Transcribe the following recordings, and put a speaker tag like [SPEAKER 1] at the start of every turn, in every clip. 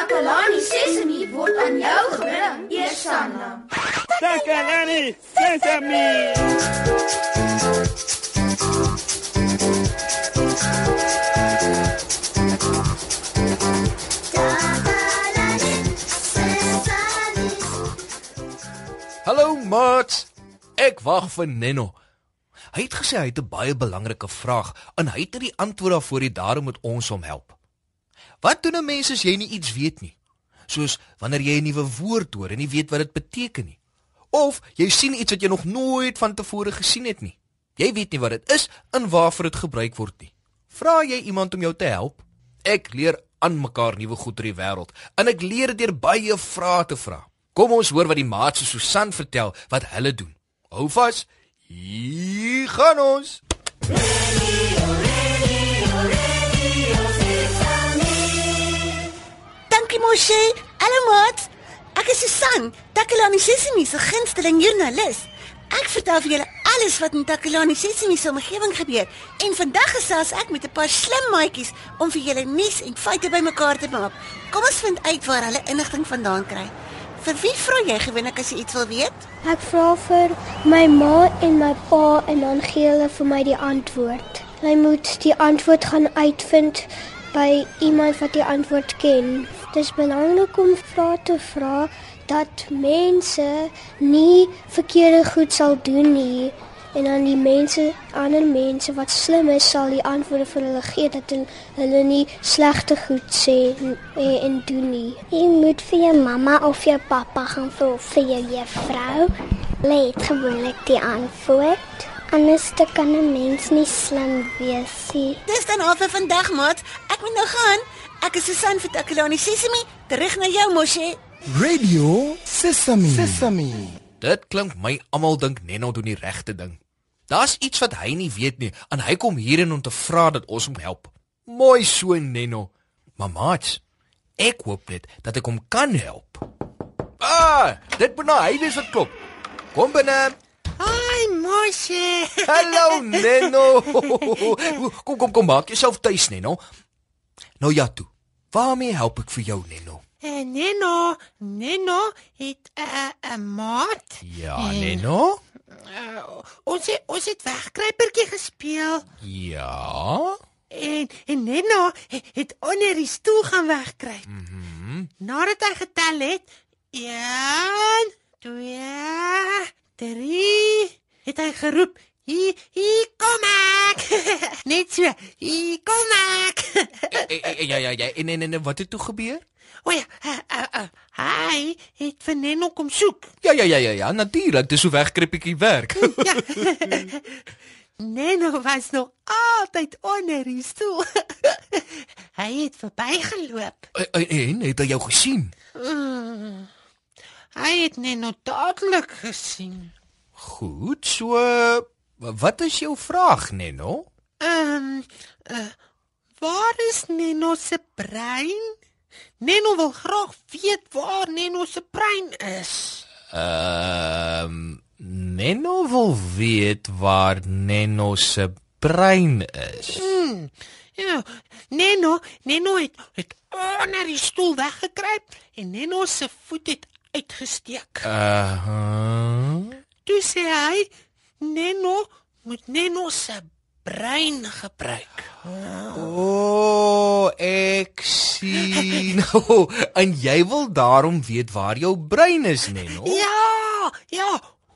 [SPEAKER 1] Takalani Sesemi word aan jou gebring, Eersanna.
[SPEAKER 2] Takalani Sesame.
[SPEAKER 3] Hallo maat. Ek wag vir Nenno. Hy het gesê hy het 'n baie belangrike vraag en hy het nie die antwoord daarvoor nie, daarom moet ons hom help. Wat doen 'n mens as jy nie iets weet nie? Soos wanneer jy 'n nuwe woord hoor en nie weet wat dit beteken nie. Of jy sien iets wat jy nog nooit van tevore gesien het nie. Jy weet nie wat dit is en waarvoor dit gebruik word nie. Vra jy iemand om jou te help? Ek leer aan mekaar nuwe goed oor die wêreld en ek leer dit deur baie vrae te vra. Kom ons hoor wat die maat se Susan vertel wat hulle doen. Hou vas. Hier gaan ons.
[SPEAKER 4] Dankie Moshe. Hallo maat. Ek is Susan, Takalani Sesimi se gunsteling joernalis. Ek vertel vir julle alles wat in Takalani Sesimi se omgewing gebeur en vandag gesels ek met 'n paar slim maatjies om vir julle nuus en feite bymekaar te maak. Kom ons vind uit waar hulle inligting vandaan kry. Vir wie vra jy gewoonlik as jy iets wil weet?
[SPEAKER 5] Ek vra vir my ma en my pa en dan gee hulle vir my die antwoord. Jy moet die antwoord gaan uitvind by iemand wat die antwoord ken. Dit is belangrik om vrae te vra dat mense nie verkeerde goed sal doen nie en dan die mense ander mense wat slim is sal die antwoorde vir hulle gee dat hulle, nie slegte goed sê en, en doen nie. Jy moet vir jou mamma of jou pappa gaan vra of vir jou juffrou. Hulle het gewoonlik die antwoord. Anders te kan 'n mens nie slim wees nie.
[SPEAKER 4] Dis dan al vir vandag maat. Ek moet nou gaan. Ek is Susan vir Takalani Sesimi. Terug na jou Moshe.
[SPEAKER 6] Radio Sesame. Sesame.
[SPEAKER 3] Dit klink my almal dink Nenno doen die regte ding. Daar's iets wat hy nie weet nie en hy kom hierheen om te vra dat ons hom help. Mooi so Nenno. Mamaats, ek hoop net dat ek hom kan help. Ah, dit moet nou hy wees wat klop. Kom binne.
[SPEAKER 4] Hi Moshe.
[SPEAKER 3] Hallo Nenno. Kom kom kom maak jouself tuis Nenno. Nou ja toe. Waarmee help ek vir jou Nenno?
[SPEAKER 7] Eh, Neno, Neno het 'n uh, 'n maat.
[SPEAKER 3] Ja, Nenno?
[SPEAKER 7] Uh, ons het, ons het wegkruipertjie gespeel
[SPEAKER 3] Ja.
[SPEAKER 7] en en Neno het, het onder die stoel gaan wegkruip.
[SPEAKER 3] Mhm. Mm
[SPEAKER 7] Nadat hy getel het 1 2 3 het hy geroep Hier, hier kom ek. Net so. Hier kom ek.
[SPEAKER 3] ja ja ja, en en en wat het toe gebeur?
[SPEAKER 7] o ja, uh, uh, uh, hy het vir Neno kom soek.
[SPEAKER 3] Ja ja ja ja ja, natuurlik, dis hoe wegkrippetjie werk.
[SPEAKER 7] Ja. Neno was nog altyd onder die stoel. hy het verbygeloop.
[SPEAKER 3] en, en het hy jou gesien?
[SPEAKER 7] Mm. Hy het Neno dadelik gesien.
[SPEAKER 3] Goed, so wat is jou vraag, Nenno?
[SPEAKER 7] Ehm, um, uh, waar is Neno se brein? Neno wil graag weet waar Neno se brein is.
[SPEAKER 3] Ehm um, Nenno wil weet waar Nenno se brein is.
[SPEAKER 7] Hmm. Ja, Neno, Neno het het onder die stoel weggekruip en Neno se voet het uitgesteek.
[SPEAKER 3] Uh -huh.
[SPEAKER 7] Toe sê hy, Neno moet Neno se brein gebruik.
[SPEAKER 3] O, oh, ek sien. Oh, en jy wil daarom weet waar jou brein is, Nenno?
[SPEAKER 7] Ja, ja.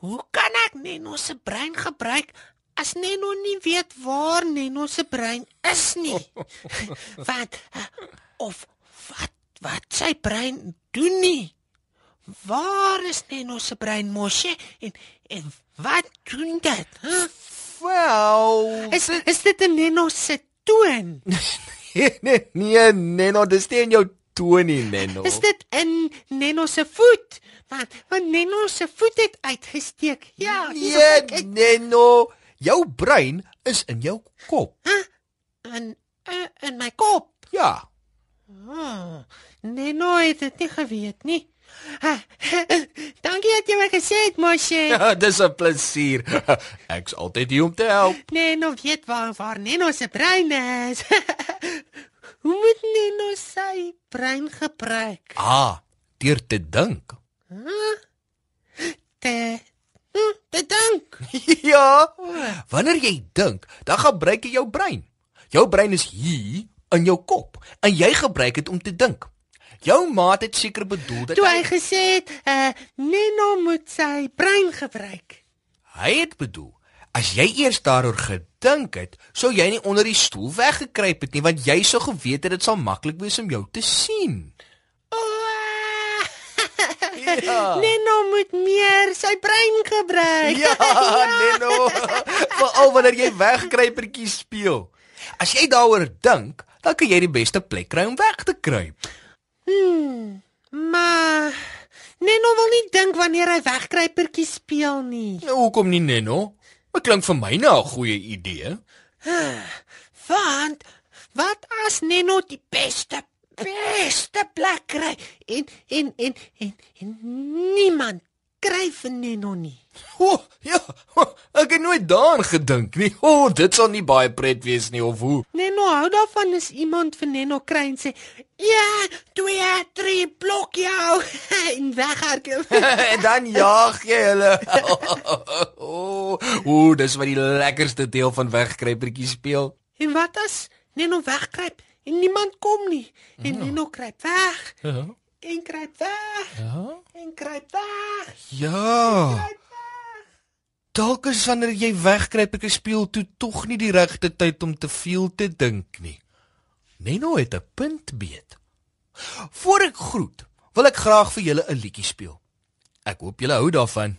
[SPEAKER 7] Hoe kan ek Neno se brein gebruik as Neno nie weet waar Neno se brein is nie? wat uh, of wat wat sy brein doen nie? Waar is Neno se brein mosje en en wat doen dit? Huh?
[SPEAKER 3] Wel,
[SPEAKER 7] Is is dit 'n Neno se toon?
[SPEAKER 3] nee, nee, nee, Nenno, dis nie in jou toon nie, Nenno.
[SPEAKER 7] Is dit in Neno se voet? Want want Neno se voet het uitgesteek. Ja,
[SPEAKER 3] Nee,
[SPEAKER 7] kyk ek.
[SPEAKER 3] Nenno, jou brein is in jou kop.
[SPEAKER 7] in uh, in my kop.
[SPEAKER 3] Ja.
[SPEAKER 7] Oh, Neno het dit nie geweet nie. Ha, Dankie dat jy my gesê het, Moshe.
[SPEAKER 3] Ja, dis 'n plesier. Ek's altyd hier om te help.
[SPEAKER 7] Neno weet waar waar Neno se brein is. hoe moet Neno sy brein gebruik?
[SPEAKER 3] Ah, deur te dink.
[SPEAKER 7] Te hm, te dink.
[SPEAKER 3] ja. Wanneer jy dink, dan gebruik jy jou brein. Jou brein is hier in jou kop en jy gebruik dit om te dink. Jou maat het seker bedoel dat
[SPEAKER 7] Toe hy gesê het, uh, Neno moet sy brein gebruik.
[SPEAKER 3] hy het bedoel as jy eers daaroor gedink het, sou jy nie onder die stoel weggekruip het nie want jy sou geweet het dit sal maklik wees om jou te sien. Ja.
[SPEAKER 7] Neno moet meer sy brein gebruik.
[SPEAKER 3] Ja, Neno. Veral wanneer jy wegkruipertjies speel. As jy daaroor dink, dan kan jy die beste plek kry om weg te kruip.
[SPEAKER 7] Hmm, maar Neno wil nie dink wanneer hy wegkruipertjie speel nie.
[SPEAKER 3] Nou hoekom nie Neno? Dit klink vir my nou 'n goeie idee.
[SPEAKER 7] Want wat as Neno die beste beste plek kry en en en en, en niemand kry vir Neno nie.
[SPEAKER 3] O, oh, ja. Oh, ek het nooit daaraan gedink nie. O, oh, dit sal nie baie pret wees nie of hoe.
[SPEAKER 7] Neno hou daarvan as iemand vir Neno kry en sê, "Ja, 2, 3 blok jou." en weghardloop.
[SPEAKER 3] en dan jaag jy hulle. O, oh, oh, dis wat die lekkerste deel van wegkruipertjie speel.
[SPEAKER 7] en wat as Neno wegkruip en niemand kom nie en Neno kruip weg
[SPEAKER 3] Ja.
[SPEAKER 7] En kruip weg
[SPEAKER 3] Ja.
[SPEAKER 7] en kruip weg.
[SPEAKER 3] Ja. Dalk is wanneer jy wegkruipertjie speel toe tog nie die regte tyd om te veel te dink nie. Neno het 'n punt beet. Voor ek groet, wil ek graag vir julle 'n liedjie speel. Ek hoop julle hou daarvan.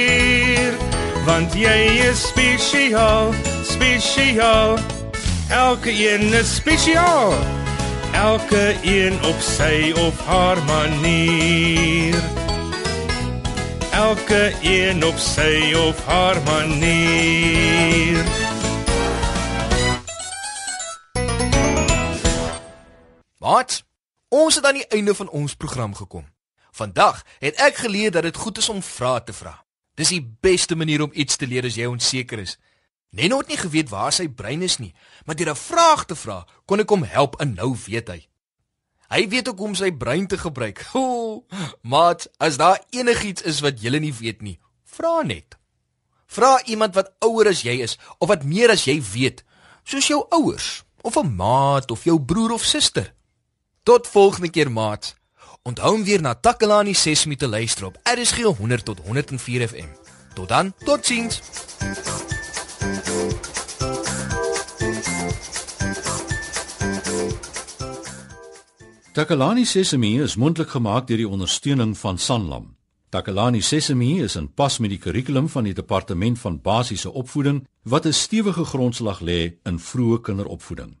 [SPEAKER 2] Want jy is spesiaal, spesiaal. Elke een is spesiaal. Elke een op sy of haar manier. Elke een op sy of haar manier.
[SPEAKER 3] Wat? Ons het aan die einde van ons program gekom. Vandag het ek geleer dat dit goed is om vrae te vra. Dis die beste manier om iets te leer as jy onseker is. Neno het nie geweet waar sy brein is nie, maar deur 'n vraag te vra, kon ek hom help en nou weet hy. Hy weet ook hoe om sy brein te gebruik. O, maat, as daar enigiets is wat jy nie weet nie, vra net. Vra iemand wat ouer as jy is of wat meer as jy weet, soos jou ouers of 'n maat of jou broer of suster. Tot volgende keer, maat. Onthou om weer na Takalani Sesimi te luister op RSG 100 tot 104 FM. Tot dan, totsiens.
[SPEAKER 8] Takalani Sesemi is mondelik gemaak deur die ondersteuning van Sanlam. Takalani Sesemi is in pas met die kurrikulum van die Departement van Basiese Opvoeding wat 'n stewige grondslag lê in vroeë kinderopvoeding.